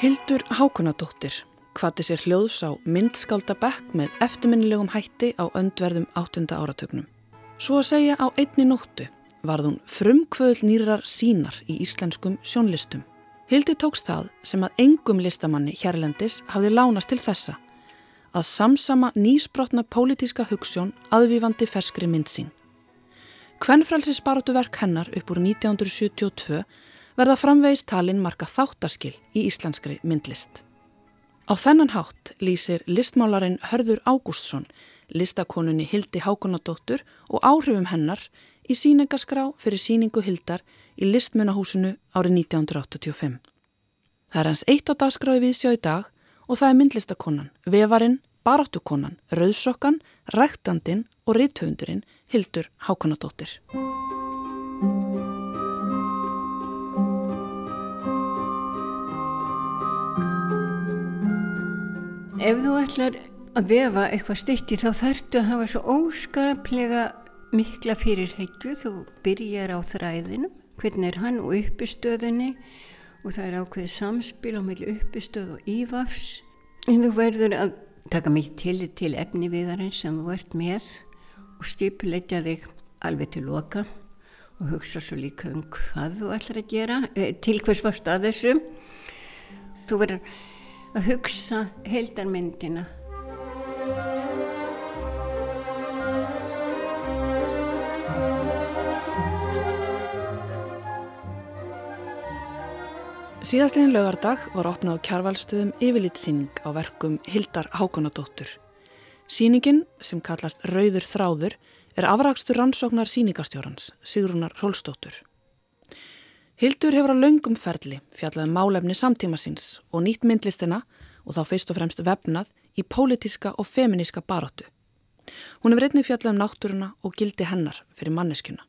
Hildur Hákonadóttir hvati sér hljóðs á myndskálda bekk með eftirminnilegum hætti á öndverðum áttunda áratögnum. Svo að segja á einni nóttu varð hún frumkvöðl nýrar sínar í íslenskum sjónlistum. Hildi tókst það sem að engum listamanni hérlendis hafði lánast til þessa að samsama nýsbrotna pólitíska hugssjón aðvífandi ferskri mynd sín. Kvennfrælsi sparóttuverk hennar upp úr 1972 verða framvegist talin marka þáttaskil í íslenskri myndlist. Á þennan hátt lýsir listmálarinn Hörður Ágústsson listakonunni Hildi Hákonadóttur og áhrifum hennar í síningaskrá fyrir síningu Hildar í listmunahúsinu árið 1985. Það er hans eitt á dagskráði við sjá í dag og það er myndlistakonan, vefarinn, baráttukonan, rauðsokkan, ræktandin og reythöfundurinn Hildur Hákonadóttir. Ef þú ætlar að vefa eitthvað stykki þá þarftu að hafa svo óskaplega mikla fyrirheggju þú byrjar á þræðinum hvernig er hann og uppistöðinni og það er ákveðið samspil á meðlu uppistöð og ívafs. En þú verður að taka mikið til til efni viðarins sem þú ert með og stipuleitja þig alveg til loka og hugsa svo líka um hvað þú ætlar að gera eh, til hvers varst að þessu. Þú verður að hugsa heldarmyndina. Síðastlegin lögardag var opnað á kjárvalstöðum yfirlitsýning á verkum Hildar Hákonadóttur. Sýningin, sem kallast Rauður þráður, er afrakstur rannsóknar sýningastjórans, Sigrunar Rólstóttur. Hildur hefur á laungum ferli fjallaði um málefni samtíma síns og nýtt myndlistina og þá fyrst og fremst vefnað í pólitiska og feminíska baróttu. Hún hefur einnig fjallað um náttúruna og gildi hennar fyrir manneskjuna.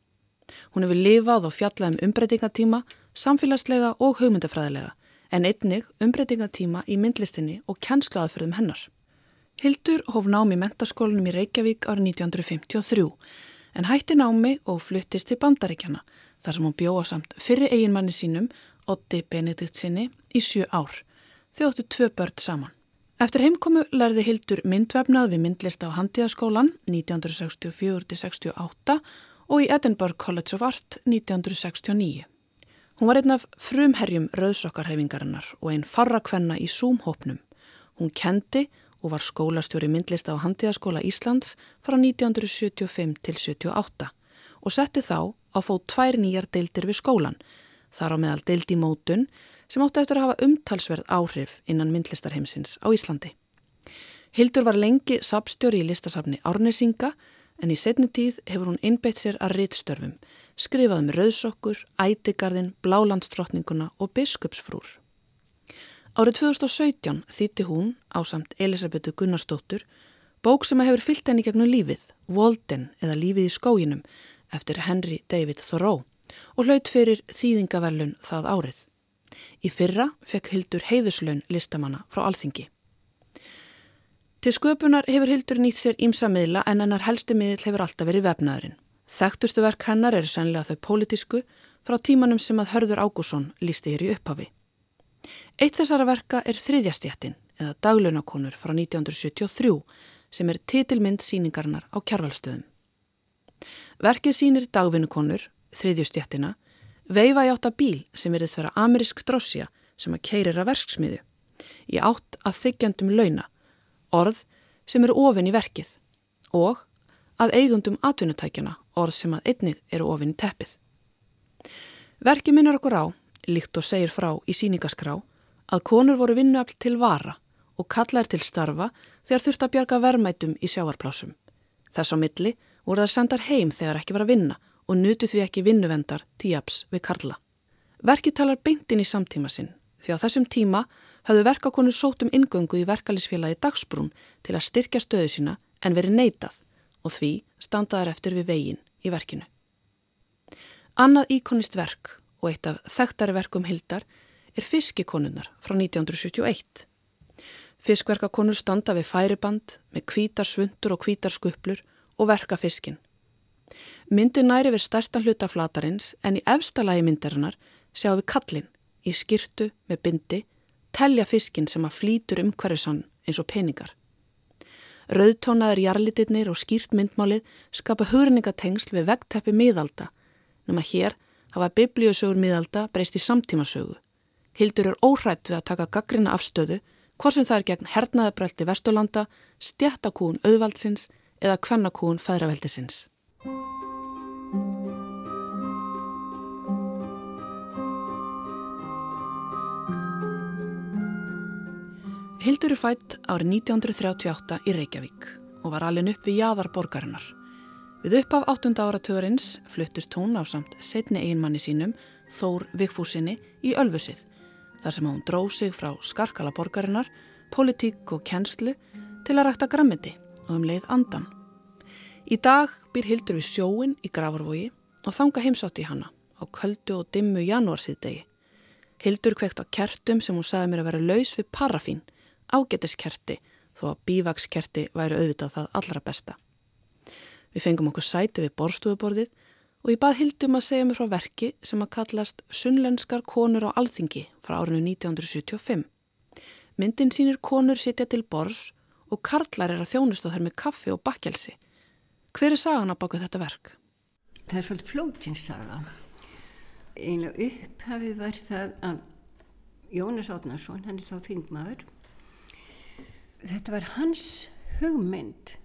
Hún hefur lifað og fjallað um umbreytingatíma, samfélagslega og hugmyndafræðilega, en einnig umbreytingatíma í myndlistinni og kjænsluaðferðum hennar. Hildur hóf námi í mentaskólinum í Reykjavík árið 1953, en hætti námi og fluttist til bandaríkjana þar sem hún bjóða samt fyrir eiginmanni sínum, Otti Benedikt sinni, í sjö ár. Þau óttu tvö börn saman. Eftir heimkomu lærði Hildur myndvefnað við myndlista á Handíðaskólan 1964-68 og í Edinburgh College of Art 1969. Hún var einn af frumherjum rauðsokkarhefingarinnar og einn farrakvenna í Zoom-hópnum. Hún kendi og var skólastjóri myndlista á Handíðaskóla Íslands frá 1975 til 78 og setti þá að fóð tvær nýjar deildir við skólan, þar á meðal deild í mótun sem átti eftir að hafa umtalsverð áhrif innan myndlistarheimsins á Íslandi. Hildur var lengi sapstjóri í listasafni Árnesinga en í setni tíð hefur hún innbeitt sér að rittstörfum, skrifað um rauðsokkur, ætigarðin, blálandstrotninguna og biskupsfrúr. Árið 2017 þýtti hún, á samt Elisabetu Gunnarsdóttur, bók sem að hefur fyllt henni gegnum lífið, Walden eða Lífið í skóginum, eftir Henry David Thoreau og hlaut fyrir þýðingaverlun það árið. Í fyrra fekk Hildur heiðuslaun listamanna frá alþingi. Til sköpunar hefur Hildur nýtt sér ímsa miðla en hennar helsti miðl hefur alltaf verið vefnaðurinn. Þekktustu verk hennar eru sennilega þau pólitísku frá tímanum sem að Hörður Ágússon lísti hér í upphafi. Eitt þessara verka er Þriðjastjættin eða Daglaunakonur frá 1973 sem er titilmynd síningarnar á kjærvalstöðum. Verkið sínir dagvinnukonur, þriðjustjættina, veifa í átt að bíl sem verið þverja amerísk drossja sem að keirir að verksmiðu, í átt að þykjandum launa, orð sem eru ofin í verkið og að eigundum atvinnutækjana, orð sem að einnig eru ofin í teppið. Verkið minnur okkur á, líkt og segir frá í síningaskrá, að konur voru vinnuafl til vara og kallar til starfa þegar þurft að bjarga vermætum í sjávarplásum. Þess á milli voru það sendar heim þegar ekki var að vinna og nutu því ekki vinnuvendar tíaps við Karla. Verkið talar beintinn í samtíma sinn því á þessum tíma hafðu verkakonu sótum ingöngu í verkalisfélagi Dagsbrún til að styrkja stöðu sína en verið neitað og því standaðar eftir við veginn í verkinu. Annað íkonist verk og eitt af þekktari verkum Hildar er Fiskikonunnar frá 1971. Fiskverkakonur standa við færiband með kvítar svundur og kvítar skuplur og verka fiskin. Myndin næri við stærstan hluta flatarins en í efstalagi myndarinnar sjáum við kallin, í skirtu með bindi, telja fiskin sem að flýtur umhverfisann eins og peningar. Rauðtónaður jarlitirnir og skýrt myndmálið skapa hugrinningatengsl við vegteppi miðalda, nema hér hafa biblíusögur miðalda breyst í samtímasögu. Hildur er óhrætt við að taka gaggrina afstöðu, hvort sem það er gegn hernaðabröldi Vestulanda, stjættakún auðvaldsins eða kvennakún fæðraveldisins. Hildur er fætt árið 1938 í Reykjavík og var alin upp við jaðar borgarinnar. Við upp af 8. áratugurins fluttist hún á samt setni eiginmanni sínum, Þór Vigfúsinni, í Ölfusið, þar sem hún dróð sig frá skarkala borgarinnar, politík og kennslu til að rækta grammiti og um leið andan. Í dag byr Hildur við sjóin í Gravarvogi og þanga heimsátt í hana á köldu og dimmu janúarsýðdegi. Hildur kveikt á kertum sem hún sagði mér að vera laus við parafín ágetiskerti þó að bívakskerti væri auðvitað það allra besta. Við fengum okkur sæti við borstuðuborðið og ég bað Hildum að segja mér frá verki sem að kallast Sunnlenskar konur á alþingi frá árinu 1975. Myndin sínir konur sitja til bors og karlar er að þjónust á þær með kaffi og bakkelsi. Hver er sagan á baku þetta verk? Það er svolítið flótinsaga. Einlega upphafið var það að Jónas Átnarsson, hann er þá þingmaður, þetta var hans hugmynd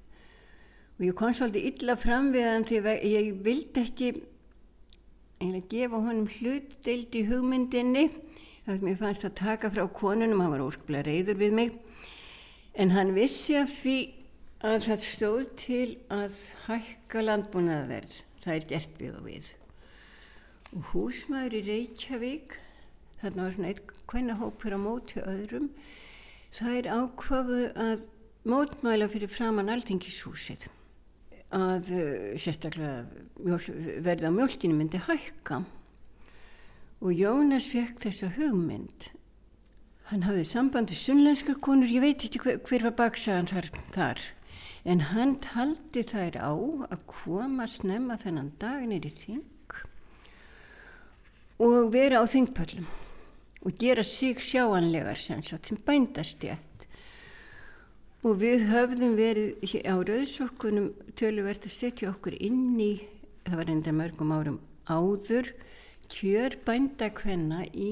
og ég kom svolítið illa fram við hann því að ég vildi ekki eiginlega gefa honum hlutdeild í hugmyndinni að mér fannst að taka frá konunum hann var óskaplega reyður við mig en hann vissi af því að það stóð til að hækka landbúnaðverð það er gert við og við. Og húsmaður í Reykjavík þarna var svona einn hópur á móti öðrum Það er ákvafu að mótmæla fyrir framann alþingishúsið að uh, sérstaklega verða á mjölkinu myndi hækka. Og Jónas fekk þessa hugmynd hann hafði sambandi sunnlenskar konur, ég veit ekki hver, hver var baksagan þar, þar. En hann taldi þær á að koma snemma þennan daginir í þing og vera á þingpöllum og gera sig sjáanlegar sem, sem bændastjætt og við höfðum verið á rauðsokkunum töluvert að setja okkur inn í það var enda mörgum árum áður kjör bændakvenna í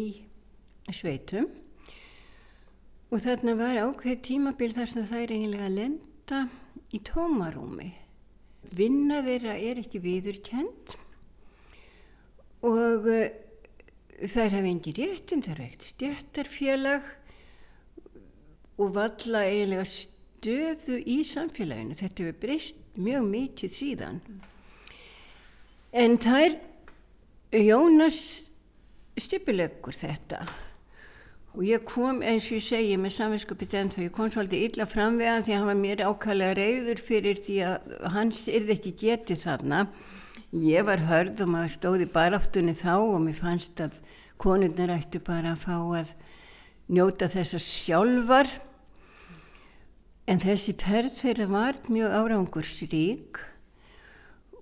sveitum og þarna var ákveð tímabil þar sem það er eiginlega að lenda í tómarúmi vinna þeirra er ekki viðurkend og þær hafa engi réttin, þær hafa eitt stjættarfélag og valla eiginlega stöðu í samfélaginu. Þetta hefur breyst mjög mikið síðan. En þær, Jónas stipulegur þetta og ég kom eins og ég segi með saminskapit en þá ég kom svolítið illa fram við hann því að hann var mér ákvæmlega reyður fyrir því að hans yrði ekki getið þarna. Ég var hörð og maður stóði baráttunni þá og mér fannst að konurnar ættu bara að fá að njóta þessa sjálfar. En þessi perð þeirra var mjög árangursrík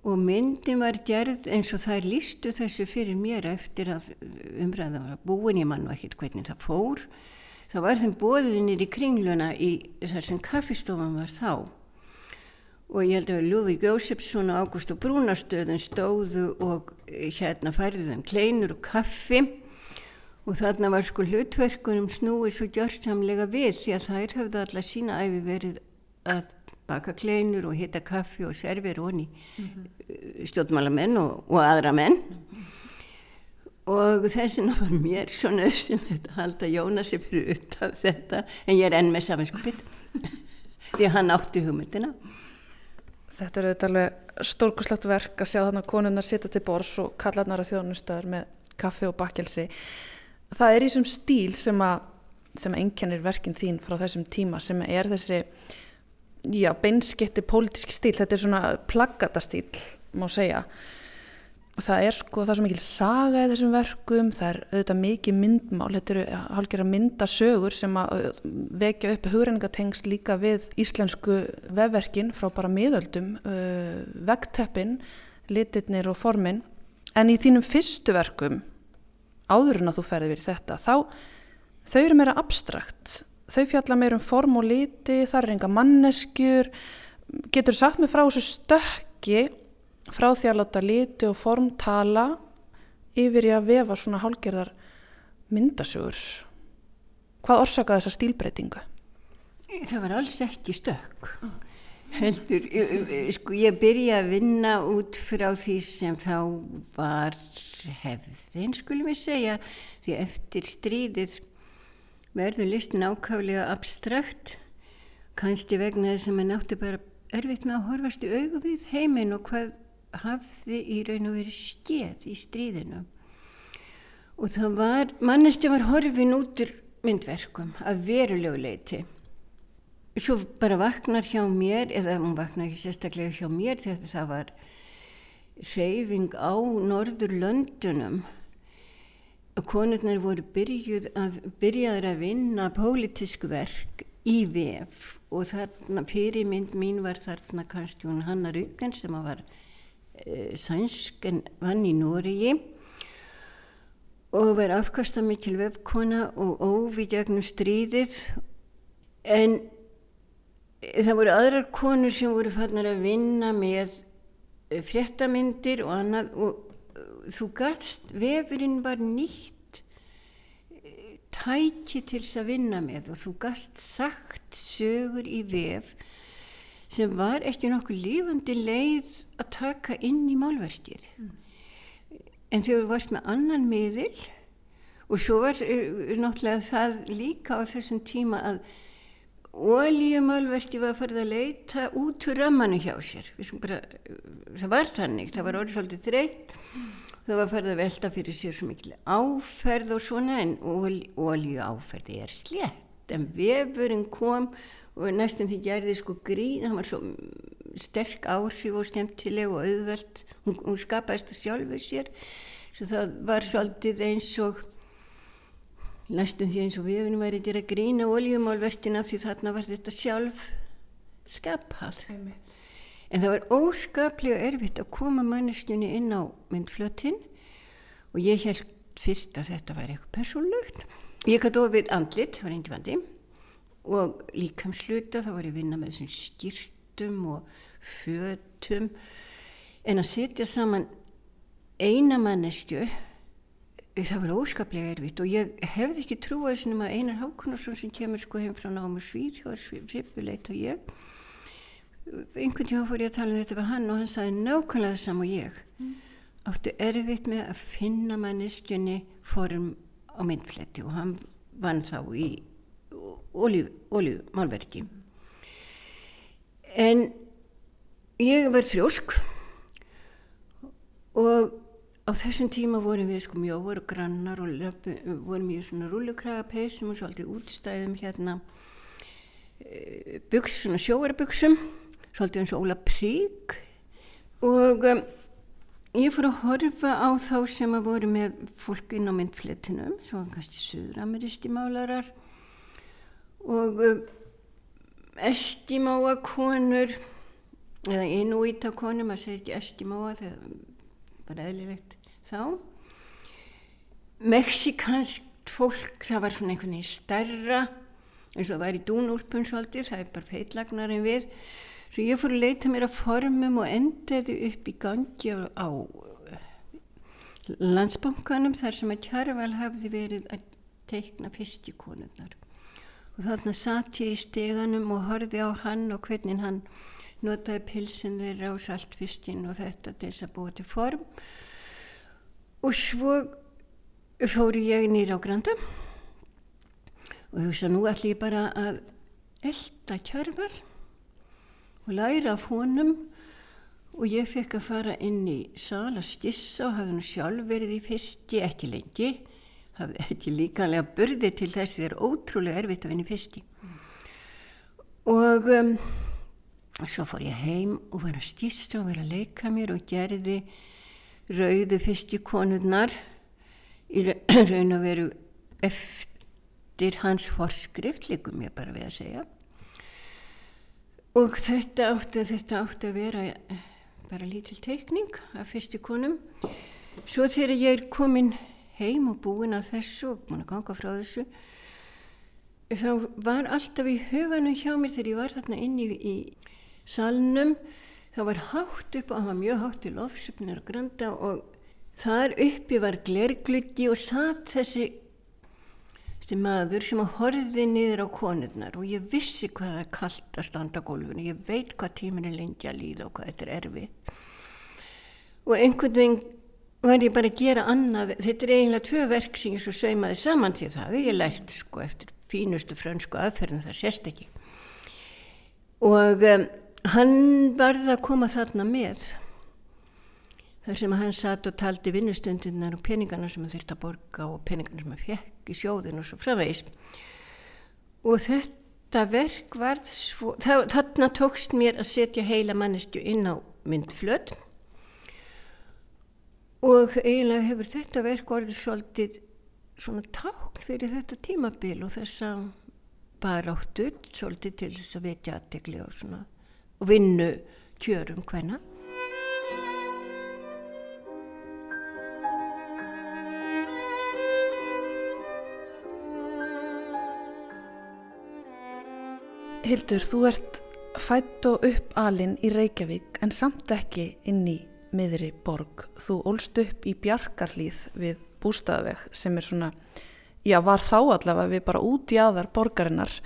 og myndin var gerð eins og það lístu þessu fyrir mér eftir að umræða var búin, ég mann og ekkert hvernig það fór. Þá var þeim bóðinir í kringluna í þar sem kaffistofan var þá. Og ég held að Lúði Jósefsson og Ágúst og Brúnarstöðun stóðu og eh, hérna færðu þeim kleinur og kaffi. Og þarna var sko hlutverkunum snúið svo gjörsamlega við því að þær höfðu allar sína æfi verið að baka kleinur og hitta kaffi og servir honi mm -hmm. stjórnmálamenn og, og aðra menn og þess vegna var mér svo nöðsynlegt að halda Jónasi fyrir utan þetta en ég er enn með samanskupið því hann átti hugmyndina Þetta er auðvitað alveg stórkuslegt verk að sjá þannig að konunnar sita til bors og kallarnar að þjónustöðar með kaffi og bakkelsi. Það er í þessum stíl sem að, að ennkennir verkin þín frá þessum tíma sem er þessi já, beinskipti pólitíski stíl. Þetta er svona plaggatastíl má segja það er sko, það er svo mikil saga í þessum verkum, það er auðvitað mikið myndmál, þetta eru hálfgerða myndasögur sem að vekja upp hugreiningatengst líka við íslensku vefverkin frá bara miðöldum, uh, vegteppin, litirnir og formin, en í þínum fyrstu verkum, áður en að þú ferði verið þetta, þá þau eru meira abstrakt, þau fjalla meira um form og liti, það er enga manneskjur, getur sagt mig frá þessu stökki frá því að láta liti og form tala yfir í að vefa svona hálgerðar myndasögur. Hvað orsaka þessa stílbreytingu? Það var alls ekki stökk. Heldur, sko ég byrja að vinna út frá því sem þá var hefðin, skulum við segja, því eftir stríðið verður listin ákálega abstrakt, kannski vegna þess að maður náttu bara erfitt með að horfast í augu við heiminn og hvað hafði í raun og verið skeð í stríðinu. Og það var, mannesti var horfin út úr myndverkum af verulegu leiti. Svo bara vaknar hjá mér, eða hún vaknar ekki sérstaklega hjá mér þegar það var reyfing á norður löndunum konurnar voru byrjuð að, byrjaður að vinna pólitísk verk í vef og þarna fyrirmynd mín var þarna hún Hanna Ruggen sem var e, sænsk en vann í Nóriði og var afkasta mikil vefkona og óvi gegnum stríðið. En það voru aðrar konur sem voru fannar að vinna með fréttamindir og annað og þú gæst, vefurinn var nýtt tæki til þess að vinna með og þú gæst sagt sögur í vef sem var ekki nokkuð lífandi leið að taka inn í málverkið mm. en þegar þú varst með annan miðil og svo var uh, náttúrulega það líka á þessum tíma að Óljumálverki var að fara að leita út úr rammanu hjá sér. Bara, það var þannig, það var orðið svolítið þreytt. Það var fara að velta fyrir sér svo mikil áferð og svona en ólju áferði er slett. En vefurinn kom og næstum því gerði sko grín, það var svo sterk áhrif og stemtileg og auðvelt. Hún, hún skapaðist það sjálfuð sér. Svo það var svolítið eins og næstum því eins og við væri til að grína oljumálvertina því þarna var þetta sjálf skapað Einmitt. En það var óskaplega erfitt að koma manneskjunni inn á myndflötin og ég held fyrst að þetta væri eitthvað persónlögt ég gæti ofið andlit, það var eindi vandi og líkamsluta þá var ég að vinna með þessum skýrtum og fötum. En að setja saman eina manneskju það var óskaplega erfitt og ég hefði ekki trúið þessum að Einar Hákunarsson sem kemur sko heim frá námu svíð og svipuleit og ég einhvern tíma fór ég að tala um þetta við hann og hann sagði nákvæmlega þessam og ég. Mm. áttu erfitt með að finna manneskjunni form á myndfletti og hann vann þá í oljumálverki en ég var þrjósk og á þessum tíma vorum við sko mjóður og grannar og löpu, vorum í svona rúlukraga peysum og svolítið útstæðum hérna e, buks, svona sjóarbuksum svolítið eins og Óla Prík. Og um, ég fór að horfa á þá sem að voru með fólk inn á myndfletinum svo var kannski söðrameristi málarar og um, estimáa konur eða innúíta konur maður segir ekki estimáa þegar bara eðlilegt þá. Mexikansk fólk það var svona einhvern veginn starra eins og það var í dúnúlpunnsvaldir það er bara feitlagnar en við svo ég fór að leita mér að formum og endaði upp í gangi á, landsbankanum þar sem að Kjærval hafði verið að teikna fyrstjíkonunnar og þarna satt ég í steganum og horfið á hann og hvernig hann notaði pilsin þeirra á saltfistin og þetta til þess að búa til form. Og svo fóru ég nýra á Granda. Og þú veist að nú ætlum ég bara að elda kjörvar og læra af honum. Og ég fekk að fara inn í sal að skissa og hafði nú sjálf verið í fyrsti, ekki lengi. Hafði ekki líkanlega börði til þess því það er ótrúlega erfitt að vinna í fyrsti. Og um, svo fór ég heim og var að stýsta og vera að leika mér og gerði rauðu fyrstjukonurnar í raun og veru eftir hans forskrift líkum ég bara við að segja og þetta átti, þetta átti að vera bara lítil teikning af fyrstjukonum svo þegar ég er komin heim og búin að þessu og búin að ganga frá þessu þá var alltaf í huganum hjá mér þegar ég var þarna inn í, í salnum þá var hátt upp hann var mjög hátt í lofsöfnir og granda og þar uppi var glerglutti og satt þessi þessi maður sem að horfi niður á konurnar og ég vissi hvað það er kallt að standa á gólfinu, ég veit hvað tímin er lengi að líða og hvað þetta er erfið og einhvern veginn var ég bara að gera annað, þetta er eiginlega tvö verk sem ég svo saumaði saman til það, ég lært sko eftir fínustu frönsku aðferðin það sést ekki. Og um, hann varði að koma þarna með þar sem hann satt og taldi vinnustundinnar og peningarna sem hann þurfti að borga og peningarna sem hann fekk í sjóðin og svo framvegis. Og þetta verk varð svo, þarna tókst mér að setja heila mannestu inn á myndflödd og eiginlega hefur þetta verk orðið svolítið svona tákn fyrir þetta tímabil og þessa baráttu svolítið til þess að vekja aðtegli og svona og vinnu kjörum hvenna Hildur, þú ert fætt og upp alinn í Reykjavík en samt ekki inn í miðri borg. Þú ólst upp í Bjarkarlíð við bústaðveg sem er svona, já var þá allavega við bara út í aðar borgarinnar.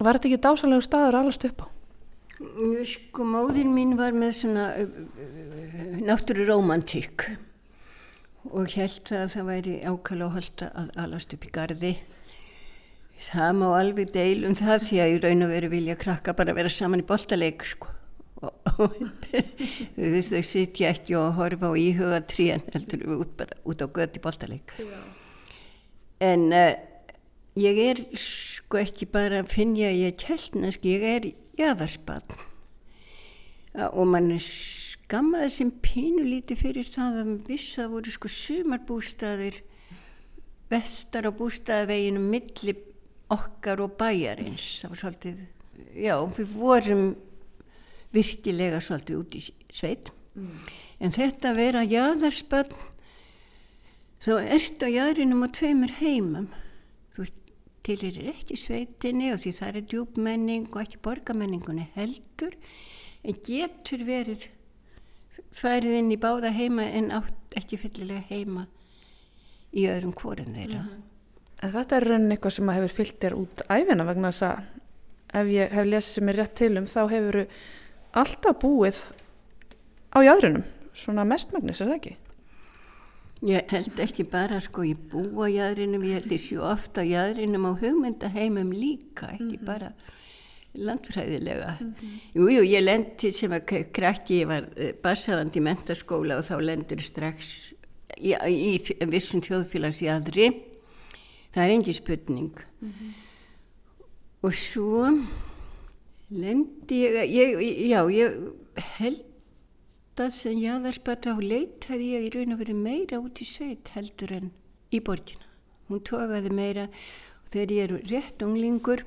Var þetta ekki dásalegu staður allast upp á? Sko móðin mín var með svona uh, uh, náttúru romantík og held að það væri ákala og holda að allast upp í gardi. Það má alveg deil um það því að ég raun og veru vilja krakka bara vera saman í boltaleik sko. Og þú veist þau sitja ekki og horfa á íhuga trían heldur við út, bara, út á göti bóltaleik en uh, ég er sko ekki bara að finja ég er kjellnask, ég er jæðarspann uh, og mann skammaði sem pínu líti fyrir það að vissa voru sko sumarbústaðir vestar á bústaðaveginu milli okkar og bæjarins. Það var svolítið já, við vorum virkilega svolítið út í sveit. Mm. en þetta að vera jæðarspöld þá ert á jæðrinum á tveimur heimum. Þú tilir ekki sveitinni og því það er djúbmenning og ekki borgamenningunni heldur. En getur verið færið inn í báða heima en átt ekki fyllilega heima í öðrum kvorun þeirra. Mm. En þetta er raunin eitthvað sem hefur fyllt þér út æfina vegna þess að ef ég hef lesið mér rétt til um þá hefur alltaf búið á jæðrunum, svona mestmagnis, er það ekki? Ég held ekki bara sko, ég bú á jæðrinum, ég held þessi ofta á jæðrinum á hugmyndaheimum líka, ekki mm -hmm. bara landfræðilega. Mm -hmm. Jú, jú, ég lendi sem að krakki, ég var eh, bassaðandi í mentaskóla og þá lendur strax í, í, í vissum þjóðfélagsjæðri, það er engi spurning. Mm -hmm. Og svo lendi ég, ég já, ég held að sem jáðarspart á leitaði ég í raun og verið meira út í sveit heldur en í borgina. Hún tókaði meira og þegar ég er rétt unglingur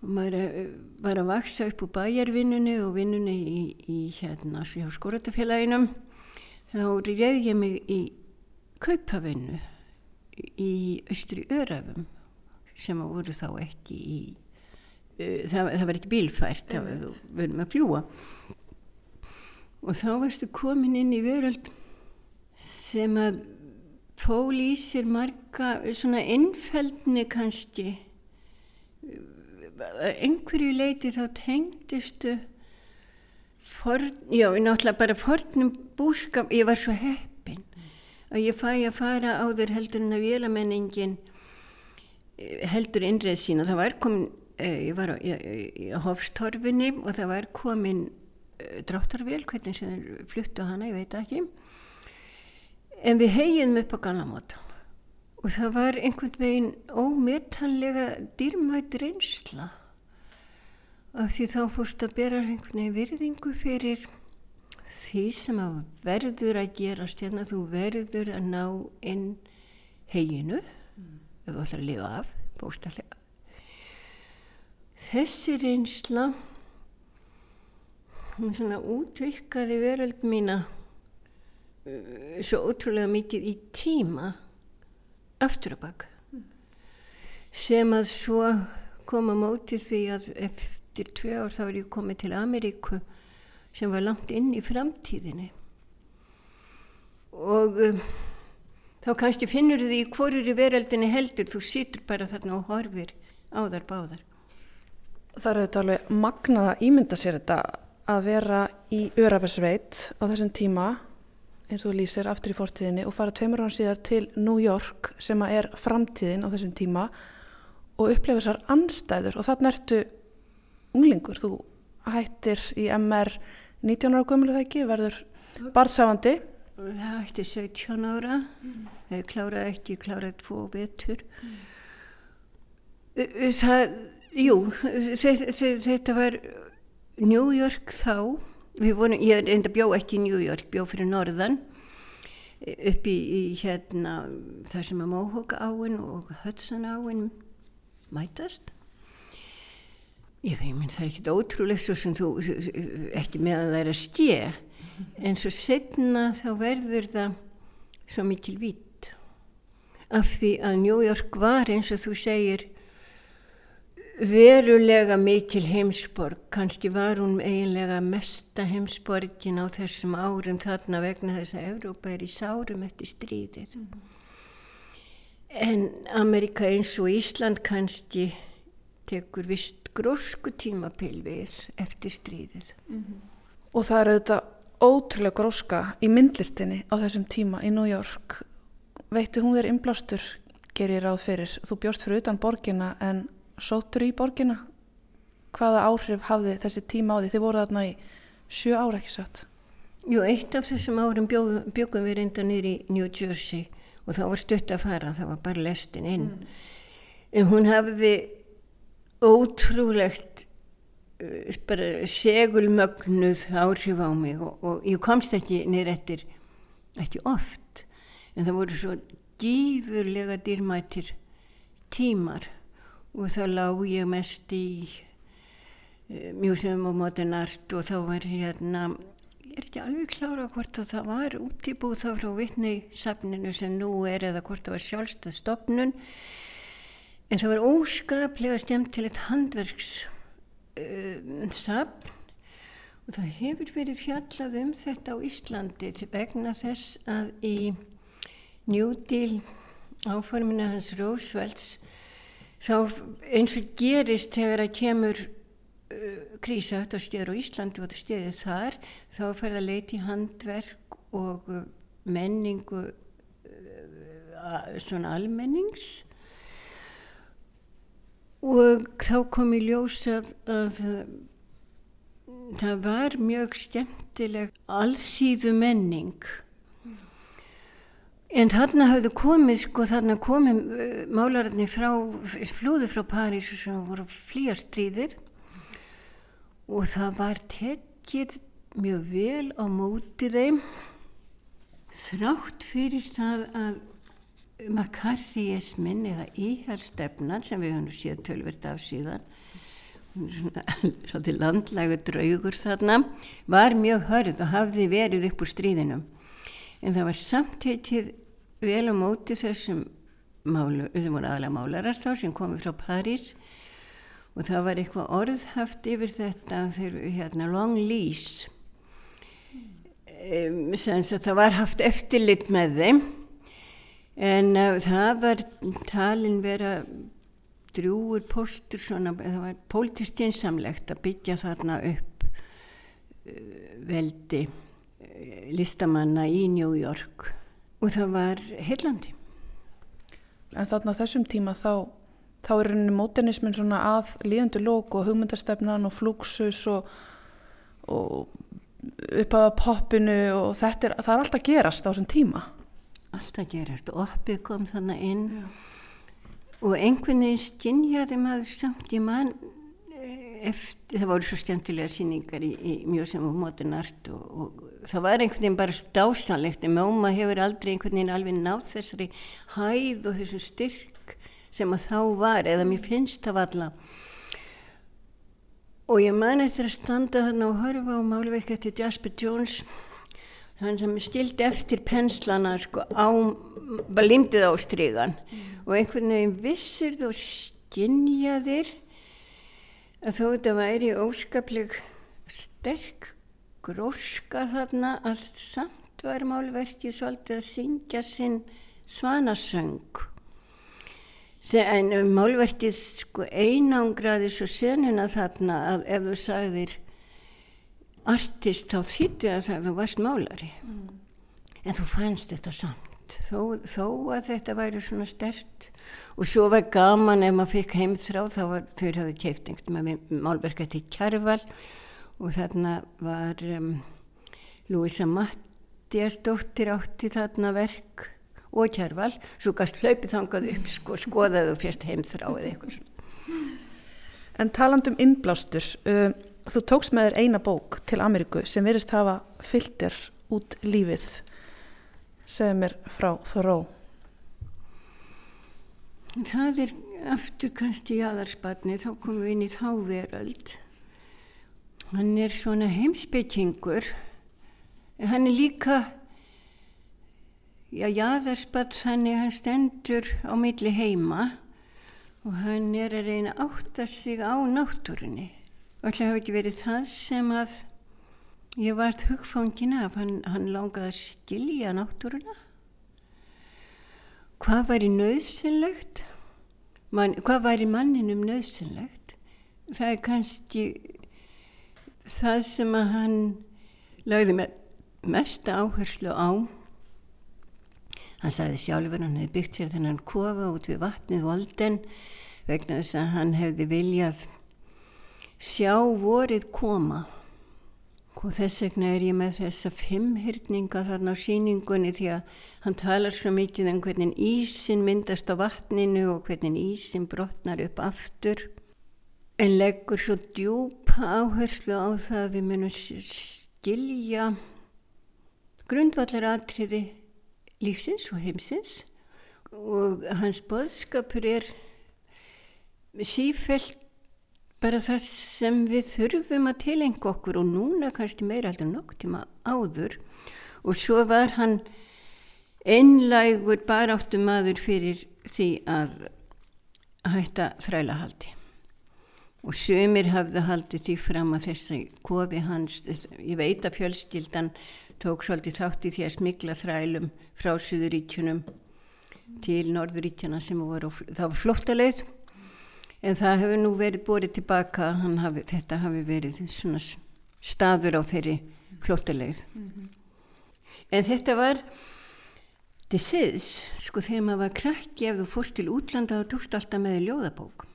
og maður eh, var að vaksa upp úr bæjarvinnunni og vinnunni í, í hérna skóratafélaginum þá reyði ég mig í kaupavinnu í austri Örafum sem voru þá ekki í Eh, það, það var ekki bílfært það verðum að fljúa og þá varstu komin inn í veröld sem að fól í sér marga svona innfældni kannski. Einhverju leiti þá tengdistu forn, já, náttúrulega bara fornum búskap, ég var svo heppin að ég fæ að fara á þér heldur en að vélamenningin eh, heldur innreð sína, það var komin Eh, ég var á, Hofstorfinni og það var komin eh, dráttarvél, hvernig sem þeir fluttu hana, ég veit ekki. En við hegjum upp á Gallamóta og það var einhvern veginn ómetanlega dýrmætt reynsla af því þá fórst að bera einhvern veginn virðingu fyrir því sem að verður að gerast hérna, þú verður að ná inn heginu mm. ef þú ætlar að lifa af bóstarlega þessi reynsla hún svona útvikkaði veröld mína uh, svo ótrúlega mikið í tíma aftur að baka mm. sem að svo koma mótið því að eftir tvei ár þá er ég komið til Ameríku sem var langt inn í framtíðinni. Og um, þá kannski finnur því hvorur í veröldinni heldur. Þú situr bara þarna og horfir á þar báðar. Það eru þetta alveg magnað að ímynda sér þetta að vera í Örafersveit á þessum tíma eins og lýsir aftur í fortíðinni og fara tveimur án síðar til New York sem er framtíðin á þessum tíma og upplefa þessar anstæður og þarna ertu unglingur, þú hættir í MR 19 ára gömuleg það ekki, verður barðsafandi Það hætti 17 ára. Mm. kláraði ekki, kláraði tvo vetur. Mm. það, jú þetta var New York þá. Vorum, ég enda bjó ekki í New York, bjó fyrir norðan. Upp í, í hérna þar sem að Mohawk áin og Hudson áin mætast ég veit, það er ekkit ótrúlega svo sem þú ekki með að það er að stjé en svo setna þá verður það svo mikil vít af því að New York var eins og þú segir verulega mikil heimsborg kannski var hún eiginlega mesta heimsborgin á þessum árum þarna vegna þess að Evrópa er í sárum eftir stríðið mm. en Amerika eins og Ísland kannski tekur vist grósku tímapil við eftir stríðið. Mm -hmm. og það er auðvitað ótrúlega gróska í myndlistinni á þessum tíma í New York. Veitu hún er inblástur gerir ráð fyrir, þú bjóst fyrir utan borgina en sótur í borgina? Hvaða áhrif hafði þessi tíma á því þið voru þarna í sjö ára ekki satt? Jú, eitt af þessum árum bjögum við reynda nýri í New Jersey og það var stutt að fara, það var bara lestin inn. Mm. en hún hafði ótrúlegt Eh, segulmögnuð áhrif á mig og, og ég komst ekki neyr eftir ekki oft. En það voru svo gífurlega dýrmættir tímar og þá lág ég mest í uh, Museum of Modern Art og þá var hérna ég er ekki alveg klára hvort það var útibúð þá frá vittnei safninu sem nú er eða hvort það var sjálfstað stopnun en það var óskaplega stemt til eitt handverks uh, safn. Og það hefur verið fjallað um þetta á Íslandi vegna þess að í Deal áformina hans Rósvelds þá eins og gerist þegar að kemur uh, krísa þetta stjör á Íslandi og þetta stjörði þar þá fer það leiti handverk og uh, menningu uh, svona almennings og þá kom í ljósa að það var mjög skemmtileg allþýðu menning en þarna hafðu komið sko þarna komið uh, málararni frá flúðu frá París sem voru flýjastriðir og það var tekið mjög vel á móti þeim þrátt fyrir það að McCarthyismin eða íhjálpstefnan sem við höfum séð tölvert af síðan svona landlægu draugur þarna var mjög hörð og hafði verið upp úr stríðinum en það var samtættið vel á móti þessum málu, þessum voru aðalega málarar þá sem komið frá París. Og það var eitthvað orðhaft yfir þetta þegar hérna long lease um, sem það var haft eftirlit með þeim en uh, það var talin vera drúur postur svona, það var pólitist einsamlegt að byggja þarna upp uh, veldi uh, listamanna í New York og það var heillandi. En þarna þessum tíma þá, þá er rauninni móternismin svona að líðundu lók og hugmyndastefnan og flúksus og, og upp að poppinu og þetta er, það er alltaf gerast á þessum tíma alltaf gerast og oppið kom þannig inn. Já. og einhvern veginn skinnjaði maður samt í mann eh, eftir, það voru svo stjæntilega síningar í, í mjög sem og mótin art og, og það var einhvern veginn bara dásanlegt en máma hefur aldrei einhvern veginn alveg nátt þessari hæð og þessum styrk sem að þá var eða mér finnst það valla og ég man eftir að standa þarna og horfa á málverk eftir Jasper Jones hann sem stildi eftir penslana sko á, bara limdið á strygan og einhvern veginn vissir þú skinjaðir að þó þetta væri óskapleg sterk gróska þarna að samt var málverkið svolítið að syngja sinn svanasöng. En málverkið sko einangraði svo senuna þarna að ef þú sagðir artist þá þýtti að það varst málari. Mm. en þú fannst þetta samt. Þó, þó að þetta væri svona stert og svo var gaman ef maður fikk heimþrá þá var þau hafði keift einhvern málverka til Kjærval og þarna var um, Lúisa Mattiasdóttir átti þarna verk og Kjærval svo gæst hlaupið þangað upp sko, skoðaði og férst heimþrá eða eitthvað En talandum innblástur um þú tókst með þér eina bók til Ameríku sem verist hafa fylgtir út lífið. Segð mér frá Þoró Það er aftur kannski í aðarspanni þá komum við inn í þáveröld hann er svona heimsbyggingur hann er líka já, aðarspann þannig hann stendur á milli heima og hann er að reyna að átta sig á náttúrunni og það hefði ekki verið það sem að ég varð hugfangin af. Hann, hann langaði að skilja náttúruna. Hvað væri nöðsynlegt Man, hvað væri manninum nöðsynlegt það er kannski það sem að hann lagði með mesta áherslu á. Hann sagði sjálfur hann hefði byggt sér þennan kofa út við vatnið volden vegna þess að hann hefði viljað sjá vorið koma. Og þess vegna er ég með þessa fimmhyrninga þarna á síningunni því að hann talar svo mikið um hvernig ísin myndast á vatninu og hvernig ísin brotnar upp aftur. En leggur svo djúpa áherslu á það að við munum skilja grundvallar atriði lífsins og heimsins. Og hans boðskapur er sífælt bara það sem við þurfum að tilenga okkur og núna kannski meira heldur nokk tíma áður. Og svo var hann einlægur baráttum aður fyrir því að hætta þrælahaldi. Og sömur hafði haldið því fram að þessi kofi hans, ég veit að fjölskyldan tók svolítið þátt í því að smigla þrælum frá Suðuríkjunum til Norðuríkjana sem voru, var flottaleið en það hefur nú verið borið tilbaka hafi, þetta hafi verið svona staður á þeirri flottilegð mm -hmm. en þetta var til siðs sko þegar maður var krakki ef þú fórst til útlanda þá tókst alltaf með ljóðabók.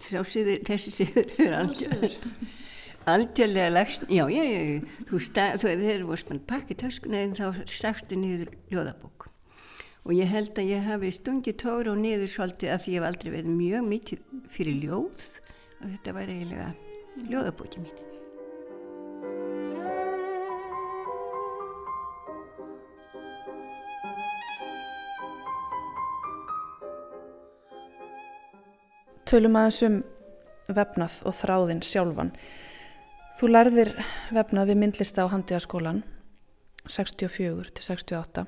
Siður, þessi siður er algjör algjörlega lagst já, já, já, þú, þú þegar þú varst pakkið töskuna en þá sagstu niður ljóðabók og ég held að ég hafi stungið tóra og niður svolítið að ég hef aldrei verið mjög mikið fyrir ljóð og þetta var eiginlega ljóðabóki mín. Tölum aðeins um vefnað og þráðinn sjálfan. Þú lærðir vefnað við myndlista á Handiðaskólan 64 til 68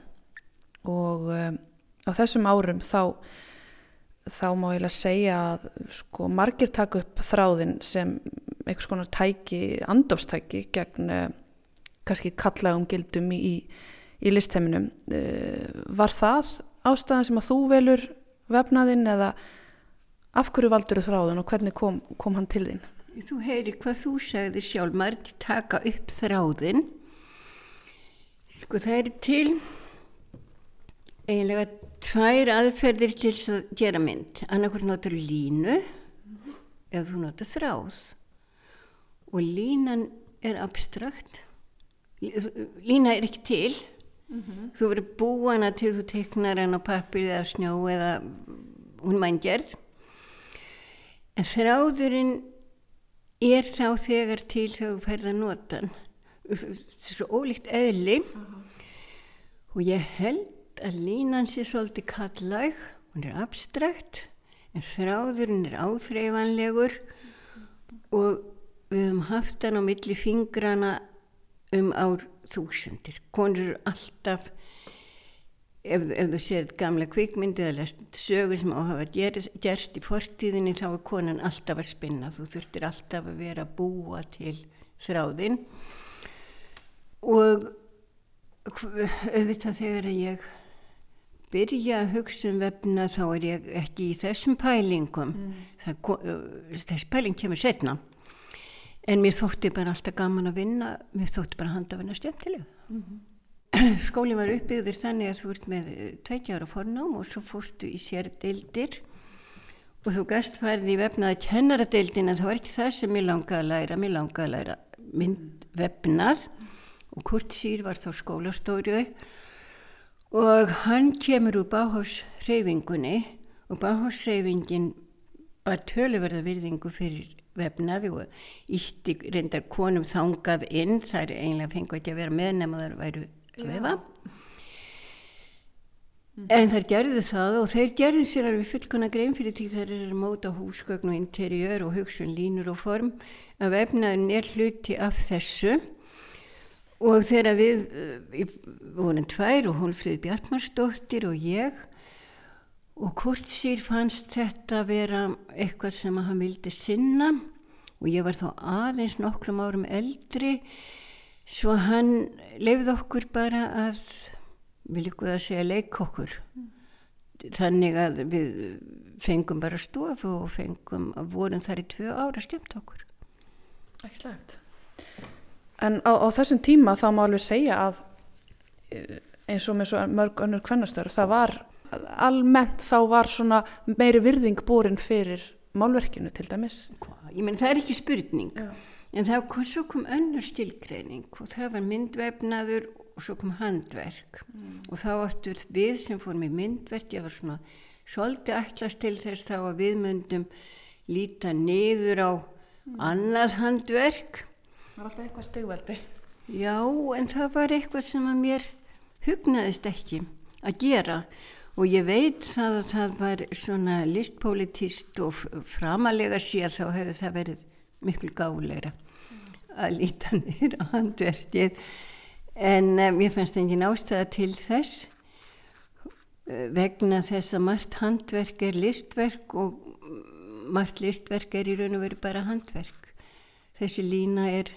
og um, á þessum árum þá þá má ég lega segja að sko margir taka upp þráðin sem einhvers konar tæki, andofstæki gegn uh, kannski kallagum gildum í, í, í listheiminum uh, var það ástæðan sem að þú velur vefnaðinn eða af hverju valdur þráðin og hvernig kom, kom hann til þín? Þú heyri hvað þú segði sjálf margir taka upp þráðin sko það er til eiginlega tvær aðferðir til að gera mynd. Annarkvært notur línu eða þú notur þráð. Og línan er abstrakt. Lína er ekki til. Mm -hmm. þú verður búana til þú teknar henn á pappir eða snjó eða hún mæn gerð en þráðurinn er þá þegar til þegar þú ferða notan svo ólíkt eðli. Uh -huh. og ég held að línan sé svolítið kallag, hún er abstrakt en þráðurinn er áþreifanlegur og við höfum haft hann á milli fingrana um ár þúsundir. Konur eru alltaf, ef, ef þú sér gamla kvikmyndi eða sögur sem á að hafa gerst í fortíðinni þá er konan alltaf að spinna. Þú þurftir alltaf að vera að búa til þráðinn og auðvitað þegar ég byrja að hugsa um vefna þá er ég ekki í þessum pælingum. Mm. þessi pæling kemur setna en mér þótti bara alltaf gaman að vinna mér þótti bara handa að vinna stjæmtileg mm -hmm. skóli var uppbyggður þannig að þú ert með tveikjára fornám og svo fórstu í sér deildir og þú gæst færði í vefnaði kennaradeildin en það var ekki það sem ég langaði að læra. Mér langaði að læra mynd vefnað. Og Kurt Sýr var þá skólastóriu og hann kemur úr báhásreyfingunni og báhásreyfingin var töluverða virðingu fyrir vefnaði og ítti reyndar konum þangað inn. Það er eiginlega fengið ekki að vera með nema þar væru að vefa. En þær gerðu það og þeir gerðu sér alveg fullkona grein fyrir því þær eru móta húsgögn og interiör og hugsun línur og form. Að vefnaðin er hluti af þessu og þegar við við eh, vorum tvær og Hólfrið Bjartmarsdóttir og ég og hvort sér fannst þetta vera eitthvað sem hann vildi sinna? Og ég var þá aðeins nokkrum árum eldri svo hann lefði okkur bara að vil ykkur að segja leik okkur. Mm. þannig að við fengum bara stofu og fengum að vorum þar í tvö ára stemt okkur. Ekki slæmt En á, á þessum tíma þá má alveg segja að eh, eins og með svo mörg önnur kvennastöru það var almennt þá var svona meiri virðing búrin fyrir málverkinu til dæmis. Ég menn það er ekki spurning Já. en þá kom, svo kom önnur stilgreining og það var myndvefnaður og svo kom handverk mm. og þá áttur við sem fórum í myndverk ég var svona svolítið ætlast til þess þá að við myndum líta niður á mm. annað handverk Það var alltaf eitthvað stegveldi. Já, en það var eitthvað sem að mér hugnaðist ekki að gera. Og ég veit það að það var svona listpolitist og framalega sér þá hefur það verið miklu gáleira að líta nýra á handverkið. En um, ég fannst engin ástæða til þess uh, vegna þess að margt handverk er listverk og margt listverk er í raun og veru bara handverk. Þessi lína er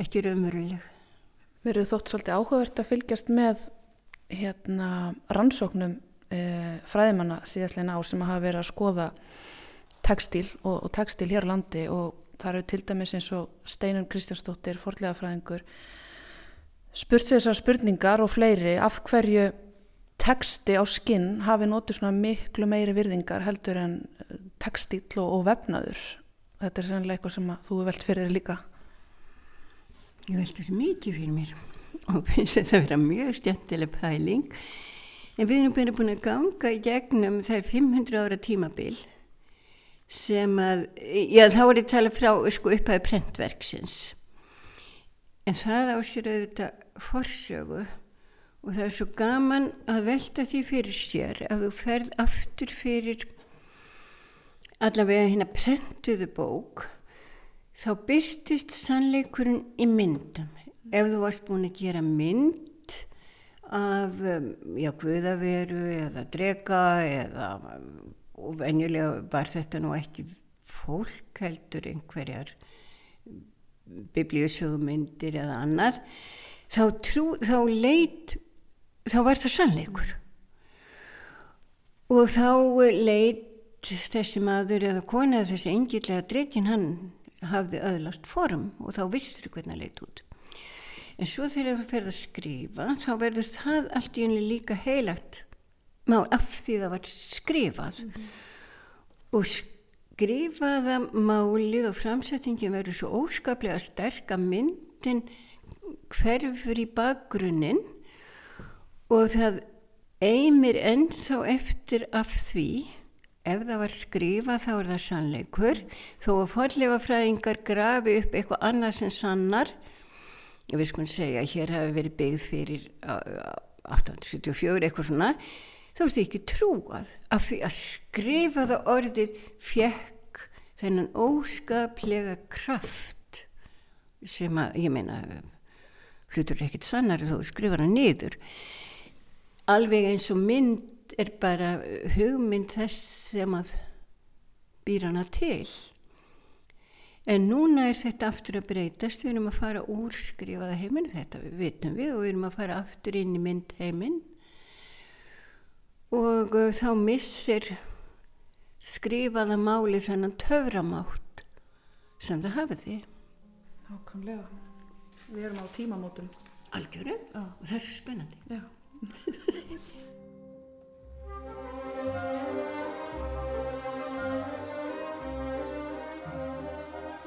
ekki raunveruleg. Mér hefur þótt svolítið áhugavert að fylgjast með hérna, rannsóknum e, fræðimanna síðastlega ár sem hafa verið að skoða tekstíl og, og tekstíl hér á landi og það eru til dæmis eins og Steinun Kristjánsdóttir, forlega fræðingur spurt sér þessar spurningar og fleiri af hverju teksti á skinn hafi nótið svona miklu meiri virðingar heldur en tekstíl og, og vefnaður þetta er sannlega eitthvað sem þú velt fyrir líka Ég veldi þessu mikið fyrir mér og finnst þetta að vera mjög stjættileg pæling. En við erum búin að ganga í gegnum þær 500 ára tímabil sem að, já þá er ég að tala frá sko upphæðu prentverksins. En það á sér auðvitað forsögu og það er svo gaman að velta því fyrir sér að þú ferð aftur fyrir allavega hérna prentuðu bók þá byrtist sannleikurinn í myndum. Ef þú varst búin að gera mynd af um, já, guðaveru eða drega eða og venjulega var þetta nú ekki fólk heldur einhverjar biblíusögumyndir eða annað þá, trú, þá leit þá var það sannleikur og þá leit þessi maður eða kona eða þessi engilega dregin hann hafði öðlast form og þá vissur hvernig það leitt út. En svo þegar þú ferð að skrifa þá verður það allt í unni líka heilagt mál af því það var skrifað mm -hmm. og skrifaða málið og framsettingin verður svo óskaplega sterk að myndin hverfur í bakgrunnin og það eigmir ennþá eftir af því ef það var skrifað þá er það sannleikur. Þó að forleifafræðingar grafi upp eitthvað annað sem sannar við skulum segja að hér hafi verið byggð fyrir 1874 eitthvað svona þá er þetta ekki trúað. Af því að skrifaða orðið fjekk þennan óskaplega kraft sem að ég meina hlutur er ekkert sannari þó skrifar hann niður. Alveg eins og mynd er bara hugmynd þess sem að býr hana til. En núna er þetta aftur að breytast. Við erum að fara úr skrifaða heiminn. Þetta við vitum við og við erum að fara aftur inn í mynd heiminn og uh, þá missir skrifaða máli þennan töframátt sem það hafiði Ákamlega. Við erum á tímamótum. algjörum og það er svo spennandi. Já.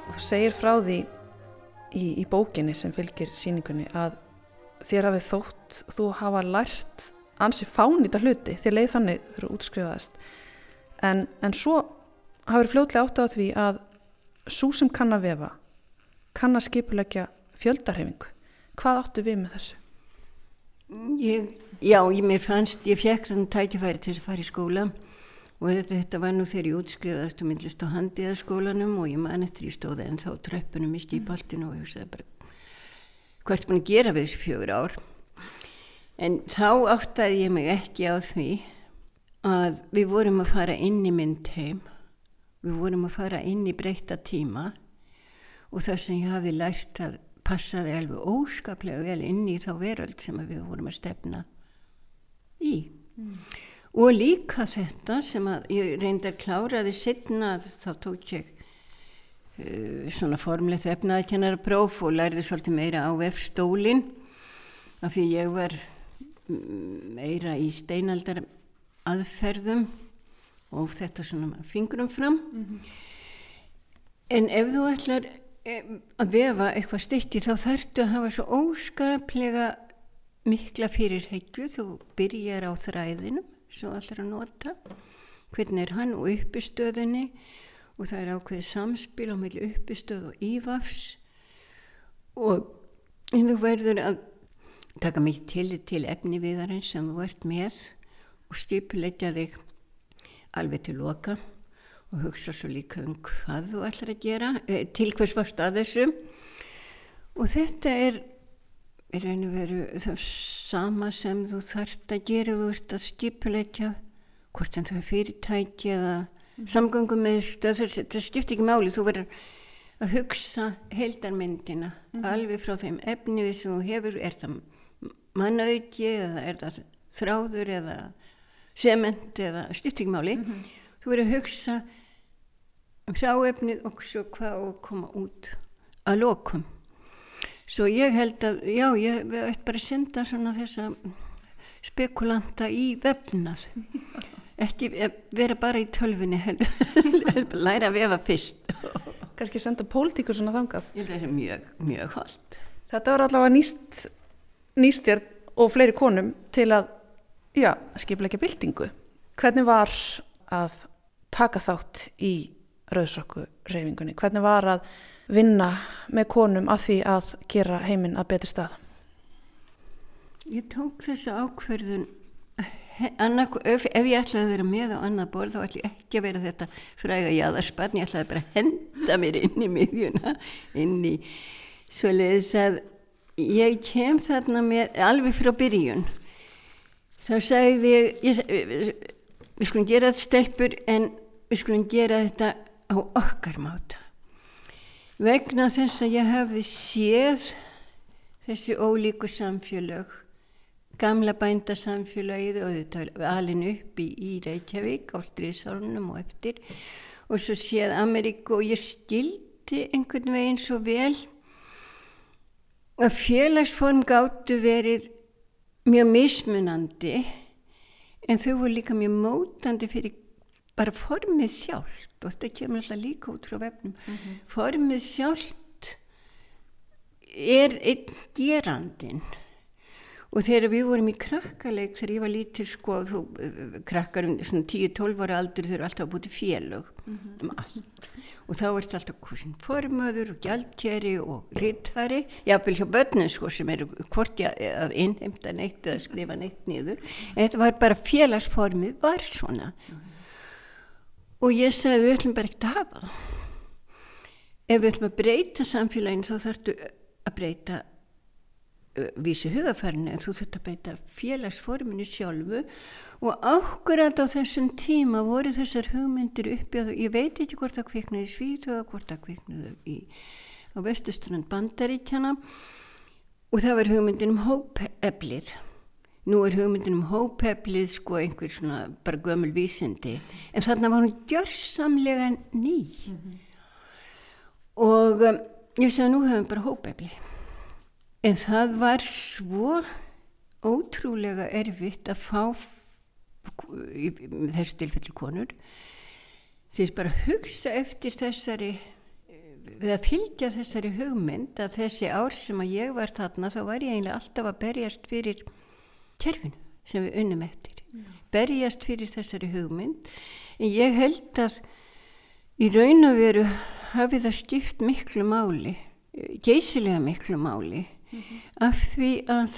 Þú segir frá því í, í bókinni sem fylgir síningunni að þér hafið þótt þú hafa lært ansi fánýta hluti þér leið þannig þegar þú útskrifaðist en, en svo hafið fljótlega átt á því að svo sem kann að vefa kann að skipulegja fjöldarhefingu hvað áttu við með þessu? Ég, já, ég, mér fannst, ég fekk þannig tækifæri til að fara í skóla og þetta, þetta var nú þegar ég útskrifaðast og myndlist á handiðaskólanum og ég man eftir ég stóði en þá tröppunum í stípaltinu og ég hugsaði bara hvert að gera við þessu fjögur ár? En þá áttaði ég mig ekki á því að við vorum að fara inn í mynd heim. Við vorum að fara inn í breyta tíma og það sem ég hafi lært að passaði alveg óskaplega vel inn í þá veröld sem við vorum að stefna í. Og líka þetta sem að ég reyndi að klára því setna þá tók ég uh, svona formlegt efnaðkennara próf og lærði svolítið meira á F-stólin af því ég var mm, meira í steinaldar aðferðum og þetta svona fingurum fram. En ef þú ætlar að vefa eitthvað stykki þá þarftu að hafa svo óskaplega mikla fyrirheggju þú byrjar á þræðinum ætlar að nota. Hvernig er hann og uppistöðunni? Og það er ákveðið samspil á milli uppistöð og ívafs. Og þú verður að taka mikið til til efni viðarins sem þú ert með og stipulegja þig alveg til loka og hugsa svo líka um hvað þú ætlar að gera, eh, til hvers varst að þessu. Og þetta er í raun og veru það sama sem þú þarft að gera þú ert að skipulegja hvort sem það er fyrirtæki eða mm. samgöngum með stöð það skiptir ekki máli, þú verður að hugsa heildarmyndina alveg frá þeim efni við sem þú hefur. Er það mannauki eða er það þráður eða sement eða skiptir ekki máli. Þú verður að hugsa hráefnið og svo hvað og koma út að lokum. Svo ég held að já, ég ætti bara að senda svona þessa spekulanta í vefnað. Ekki eh, vera bara í tölfunni læra að vefa fyrst. Kannski senda pólitíkur svona þangað. Ég er mjög, mjög holdt Þetta var allavega nýst, nýst þér og fleiri konum til að já, skipleggja byltingu. Hvernig var að taka þátt í rauðsokku reyfingunni? Hvernig var að vinna með konum að því að gera heiminn að betri stað? Ég tók þessa ákverðun annað, ef, ef ég ætlaði að vera með á annað borð þá ætlaði ég ekki að vera þetta fræga jáðarspann, ég ætlaði bara að henda mér inn í miðjuna inn í svoleiðis að ég kem þarna með alveg frá byrjun þá sagði ég, ég við skulum gera þetta stelpur en við skulum gera þetta á okkar máta. Vegna þess að ég hafði séð þessi ólíku samfélög gamla bændasamfélagið og þetta alin upp í, í Reykjavík á stríðsárunum og eftir og svo séð Ameríku og ég skildi einhvern veginn svo vel að félagsform gáttu verið mjög mismunandi en þau voru líka mjög mótandi fyrir bara formið sjálft og þetta kemur alltaf líka út frá vefnum mm -hmm. formið sjálft er einn gerandin og þegar við vorum í krakkaleik þegar ég var lítil sko þú, krakkar um 10-12 ára aldur þau eru alltaf búið til félög mm -hmm. um allt og þá er þetta alltaf hvorsin formöður og gjaldkjæri og rittari jáfnvel hjá börnum sko sem eru hvort ég að innheimta neitt eða skrifa neitt niður en þetta var bara félagsformið var svona mm -hmm. Og ég sagði við ætlum bara ekkert að hafa það. Ef við ætlum að breyta samfélaginu þá þarftu að breyta vísi hugafærinu en þú þurft að beita félagsforminu sjálfu. Og ákveðat á þessum tíma voru þessar hugmyndir uppi og ég veit ekki hvort það kviknaði svíð og hvort það kviknaði í, á vestustrand bandaríkjana og það var hugmyndin um hópeflið nú er hugmyndin um hópeflið sko einhver svona bara gömul vísindi en þarna var hún gjörsamlega ný mm -hmm. og um, ég sagði nú hefum bara hópeflið En það var svo ótrúlega erfitt að fá í þessu tilfelli konur því að bara hugsa eftir þessari við að fylgja þessari hugmynd að þessi ár sem að ég var þarna þá var ég eiginlega alltaf að berjast fyrir kerfinu sem við unnum eftir. Mm. berjast fyrir þessari hugmynd. En ég held að í raun og veru hafi það skipt miklu máli geysilega miklu máli mm -hmm. af því að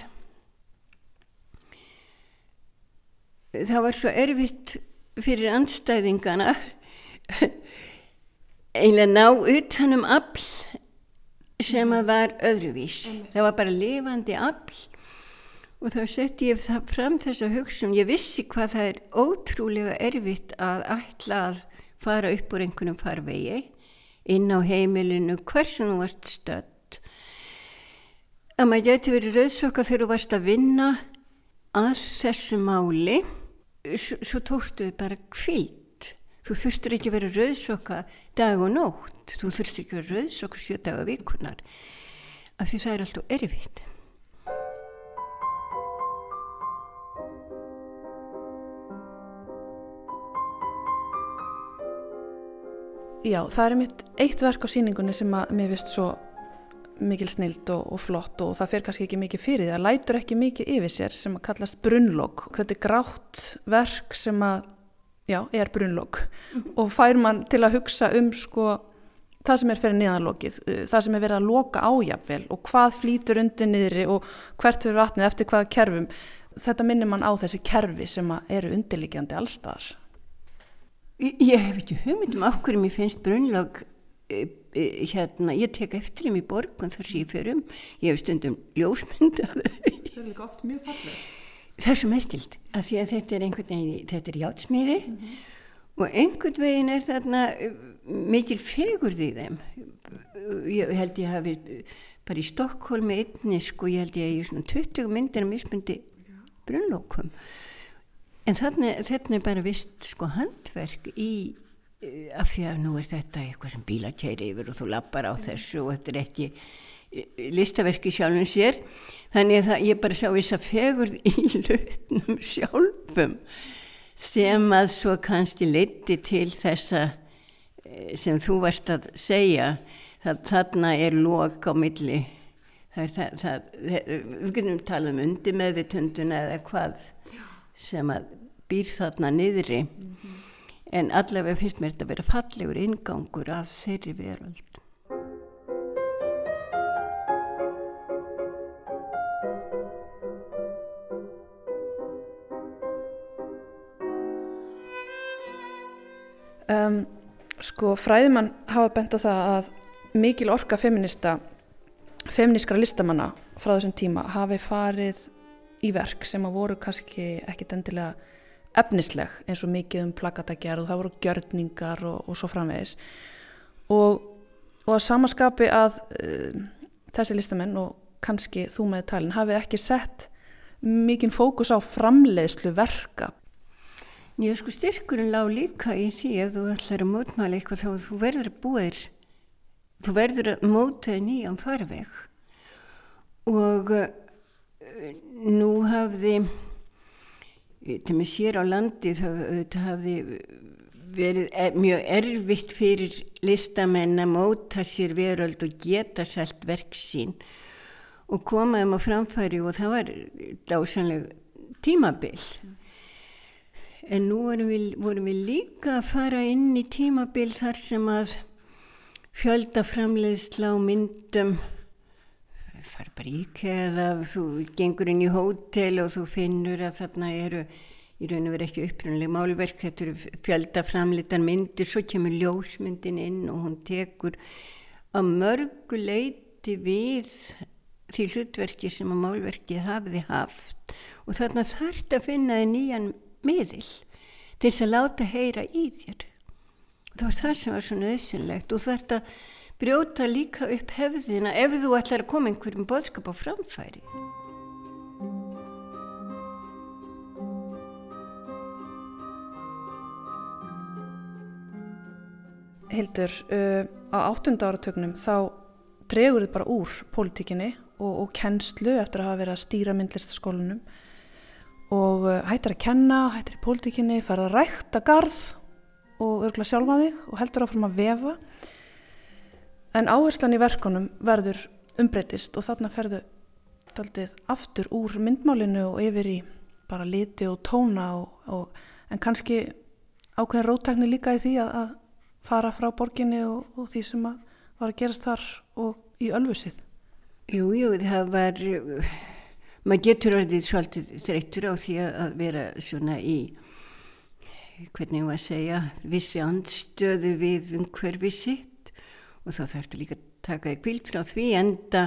það var svo erfitt fyrir anstæðingana eiginlega ná utanum afl sem að var öðruvís mm það var bara lifandi afl og þá sett ég fram þessa hugsun. Ég vissi hvað það er ótrúlega erfitt að ætla að fara upp úr einhvernum farvegi inn á heimilinu hversu nú varst stödd. Að maður geti verið rauðsokka þegar þú varst að vinna að þessu máli. Svo, svo tókstu þau bara kvilt þú þurftur ekki að vera rauðsokka dag og nótt. Þú þurftur ekki að vera rauðsokka sjö dag og vikunar af því það er alltaf erfitt Já, það er mitt eitt verk á síningunni sem að mér vist svo mikil snild og, og flott og það fer kannski ekki mikið fyrir því það lætur ekki mikið yfir sér sem að kallast brunnlokk þetta er grátt verk sem að já, er brunnlokk -hmm. og fær mann til að hugsa um sko það sem er fyrir niðanlokið, uh, það sem er verið að loka ájafvel og hvað flýtur undir niðri og hvert fyrir vatnið eftir hvaða kerfum. Þetta minnir mann á þessi kerfi sem eru undirlikjandi allstaðar Ég hef ekki hugmyndum af hverju mér finnst brunnlokk eh, Eh, hérna, ég tek eftir þeim í borgun þar sem ég fer um. Ég hef stundum ljósmynda það er líka oft mjög fallið það er svo merkild að því að þetta er einhvern veginn þetta er játsmíði mm -hmm. og einhvern veginn er þarna eh, mikil fegurð í þeim. Ég held ég hafi bara í Stokkólmi einni sko ég held ég að ég er svona 20 myndir að mismundi brunnlókum en þarna er bara vist sko handverk í Eh, af því að nú er þetta eitthvað sem bíla kæri yfir og þú lappar á þessu og þetta er ekki eh, listaverki sjálfum sér. Þannig að ég bara sá þess að fegurð í hlutnum sjálfum sem að svo kannski leiti til þessa eh, sem þú varst að segja. Það þarna er lok á milli. Það er það, það við getum talað um undir meðvitunduna eða hvað sem að býr þarna niðri mm -hmm en allavega finnst mér þetta að vera fallegur ingangur af þeirri veröld. Um, sko fræðimann hafa bent á það að mikil orka feminista feministkra listamanna frá þessum tíma hafi farið í verk sem að voru kannski ekkit endilega efnisleg eins og mikið um plakatagerð og það voru gjörningar og, og svo framvegis. Og, og að samaskapi að uh, þessi listamenn og kannski þú með talin hafið ekki sett mikinn fókus á framleiðslu verka. Já sko styrkurinn lág líka í því ef þú ætlar að mótmæla eitthvað þá þú verður að búið þú verður að móta nýjan farveg. Og nú hafði til mig sér á landi það hafði verið er, mjög erfitt fyrir listamenn að móta sér veröld og geta sælt verk sín og komaðum á framfæri og það var dásanlega tímabill en nú vorum við, vorum við líka að fara inn í tímabill þar sem að fjöldaframleiðsla og myndum far bara íkæða þú gengur inn í hótel og þú finnur að þarna eru í raun og veru ekki upprunlega málverk þetta eru fjöldaframlitan myndir svo kemur ljósmyndin inn og hún tekur að mörgu leiti við því hlutverki sem að málverkið hafiði haft og þarna þarf þetta að finna þið nýjan miðil til þess að láta heyra í þér. Það var það sem var svo nöðsynlegt og þarf þetta brjóta líka upp hefðina ef þú ætlar að koma einhverjum boðskap á framfæri. Hildur, uh, á áttunda áratögnum þá dregur þið bara úr pólitíkinni og, og kennslu eftir að hafa verið að stýra myndlistaskólanum og uh, hættir að kenna, hættir í pólitíkinni, farið að rækta garð og örgla sjálfa þig og heldur áfram að vefa. En áherslan í verkonum verður umbreytist og þarna ferðu taldið aftur úr myndmálinu og yfir í bara liti og tóna og, og, en kannski ákveðin rótækni líka í því að, að fara frá borginni og, og því sem að var að gerast þar og í ölfusið? Jú, jú, það var, maður getur orðið svolítið þreyttur á því að vera svona í, hvernig ég var að segja, vissi andstöðu við umhverfið sitt og þá þarftu líka að taka þig kvilt frá því enda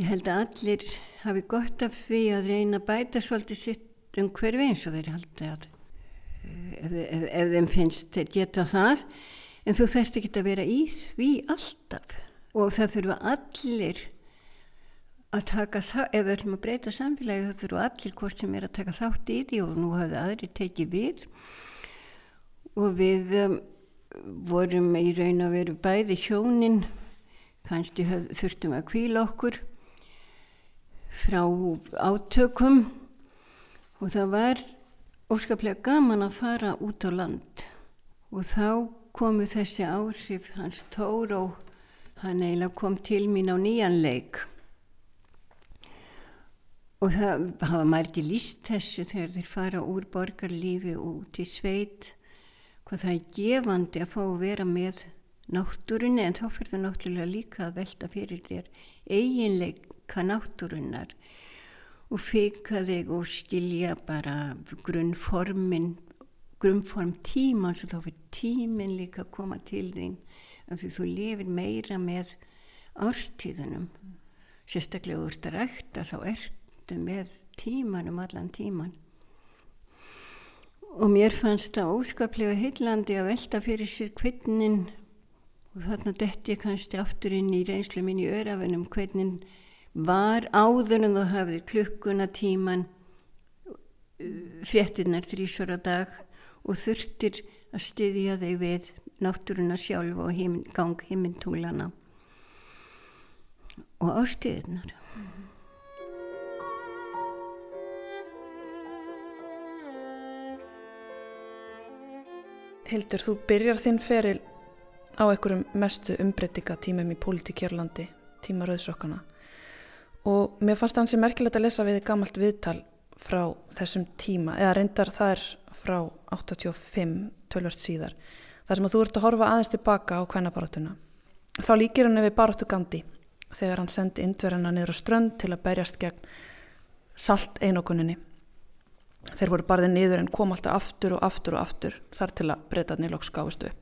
ég held að allir hafi gott af því að reyna að bæta svolítið sitt umhverfið eins og þeir haldi að ef, ef, ef þeim finnst þeir geta það. En þú þurft ekki að vera í því alltaf. Og það þurfa allir að taka það, ef við ætlum að breyta samfélagi þá þurfa allir hvort sem er að taka þátt í því og nú hafði aðri tekið við. Og við um, vorum í raun að veru bæði hjónin kannski þurftum að kvíla okkur frá átökum og það var óskaplega gaman að fara út á land. Og þá komu þessi áhrif hans Tóró hann eiginlega kom til mín á nýjanleik og það hafa mærti líst þessu þegar þeir fara úr borgarlífi út í sveit hvað það er gefandi að fá að vera með náttúrunni en þá fyrir það náttúrulega líka að velta fyrir þér eiginleika náttúrunnar og fika þig og skilja bara grunnformin grunnform tíman svo þá fyrir tímin líka að koma til þín af því þú lifir meira með árstíðunum. Sérstaklega úr þetta rækta þá ertu með tímanum allan tíman og mér fannst það óskaplega heillandi að velta fyrir sér hvernig og þarna detti ég kannski aftur inn í reynslu mín í örafunum hvernig var áður en þú hafið klukkuna tíman uh, fréttinnar þrísvara dag og þurftir að styðja þig við náttúruna sjálf og heim, gang heimintúlana og ástiðnar. Hildur, þú byrjar þinn feril á einhverjum mestu umbreytingatímum í pólitíkjörlandi, tíma rauðsokkana. Og mér fannst það hansi merkilegt að lesa við gammalt viðtal frá þessum tíma eða reyndar það er frá 85, 12 síðar þar sem að þú ert að horfa aðeins tilbaka á kvennabaróttuna þá líkir henni við baróttu Gandhi þegar hann sendi indverðina niður á strönd til að berjast gegn salt einokuninni þeir voru barðið niður en kom alltaf aftur og aftur og aftur þar til að breytaðni loks gáðistu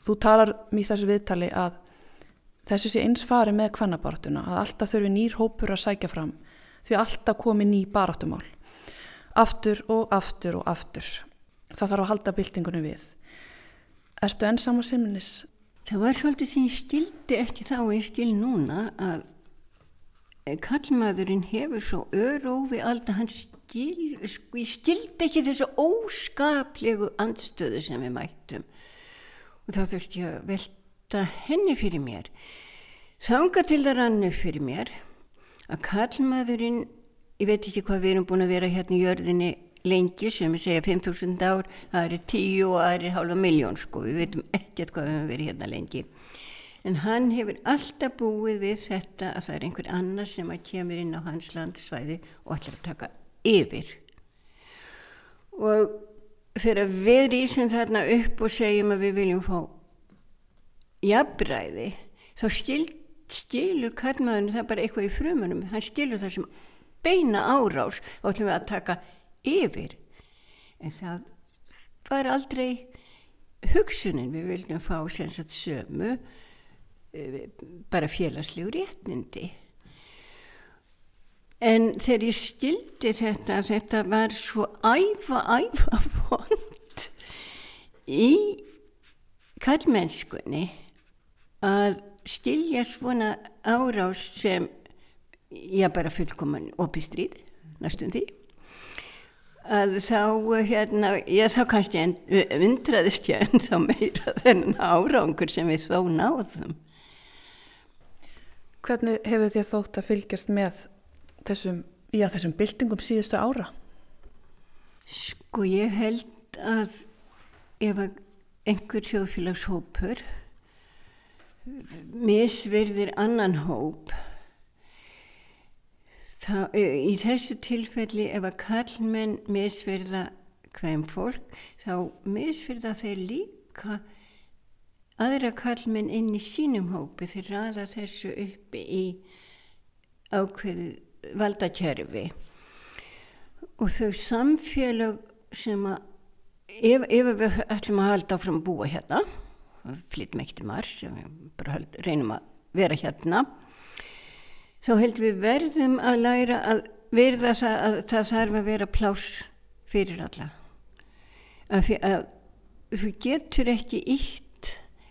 þú talar mér þessu viðtali að þessu sé eins fari með kvennabartuna að alltaf þurfi nýr hópur að sækja fram því alltaf komi ný baráttumál. Aftur og aftur og aftur. Það þarf að halda byltingunum við. Ertu ensam á simnis? Það var svolítið sem ég stildi ekki þá og ég stil núna að kallmaðurinn hefur svo örófi alltaf hann sko, ég stildi ekki þessu óskaplegu andstöðu sem við mættum. Og þá þurfti ég að velta henni fyrir mér. Þanga til það rannu fyrir mér að kallmaðurinn ég veit ekki hvað við erum búin að vera hérna í jörðinni lengi sem ég segja 5.000 ár það er 10 og það er halva miljón sko við veitum ekkert hvað við hefum verið hérna lengi. En hann hefur alltaf búið við þetta að það er einhver annar sem að kemur inn á hans landsvæði og ætlar að taka yfir. Og þegar við rýsum þarna upp og segjum að við viljum fá jafnbræði þá stil, stilur karlmaðurinn það bara eitthvað í frumunum. Hann stilur það sem beina árás. Og ætlum við að taka yfir. En það var aldrei hugsunin. Við viljum fá sérsagt sömu uh, bara félagslegur réttindi. En þegar ég stildi þetta, þetta var svo æfa, æfa fond í kallmennskunni að stilja svona árás sem ég bara fullkoman opistrið, næstum því að þá hérna, ég þá kannski undraðist ég en þá meira þennan árangur sem við þó náðum. Hvernig hefur þér þótt að fylgjast með þessum, já, þessum byltingum síðustu ára? Sko ég held að ef einhver þjóðfélagshópur misverðir annan hóp þá, í þessu tilfelli ef að kallmenn misverða hvem fólk þá misverða þeir líka aðra kallmenn inn í sínum hópi þeir raða þessu uppi í ákveðu valdakerfi. Og þau samfélag sem að ef, ef við ætlum að halda áfram búa hérna flyttum ekki til mars bara höld, reynum að vera hérna þá heldur við verðum að læra að verða það að það þarf að vera plás fyrir alla. Af því að þú getur ekki ítt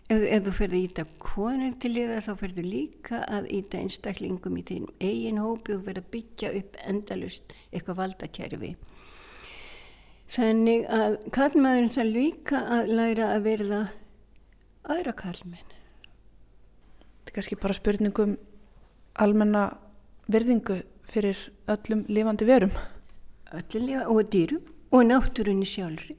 Ef, ef þú ferði að íta konur til liða þá ferðu líka að íta einstaklingum í þín eigin hópi og verða byggja upp endalust eitthvað valdakerfi. Þannig að kallmaðurinn það líka að læra að verða aðra kallmenn. Þetta er kannski bara spurningum almenna verðingu fyrir öllum lifandi verum. Öllum lifandi og dýrum og náttúrunni sjálfri.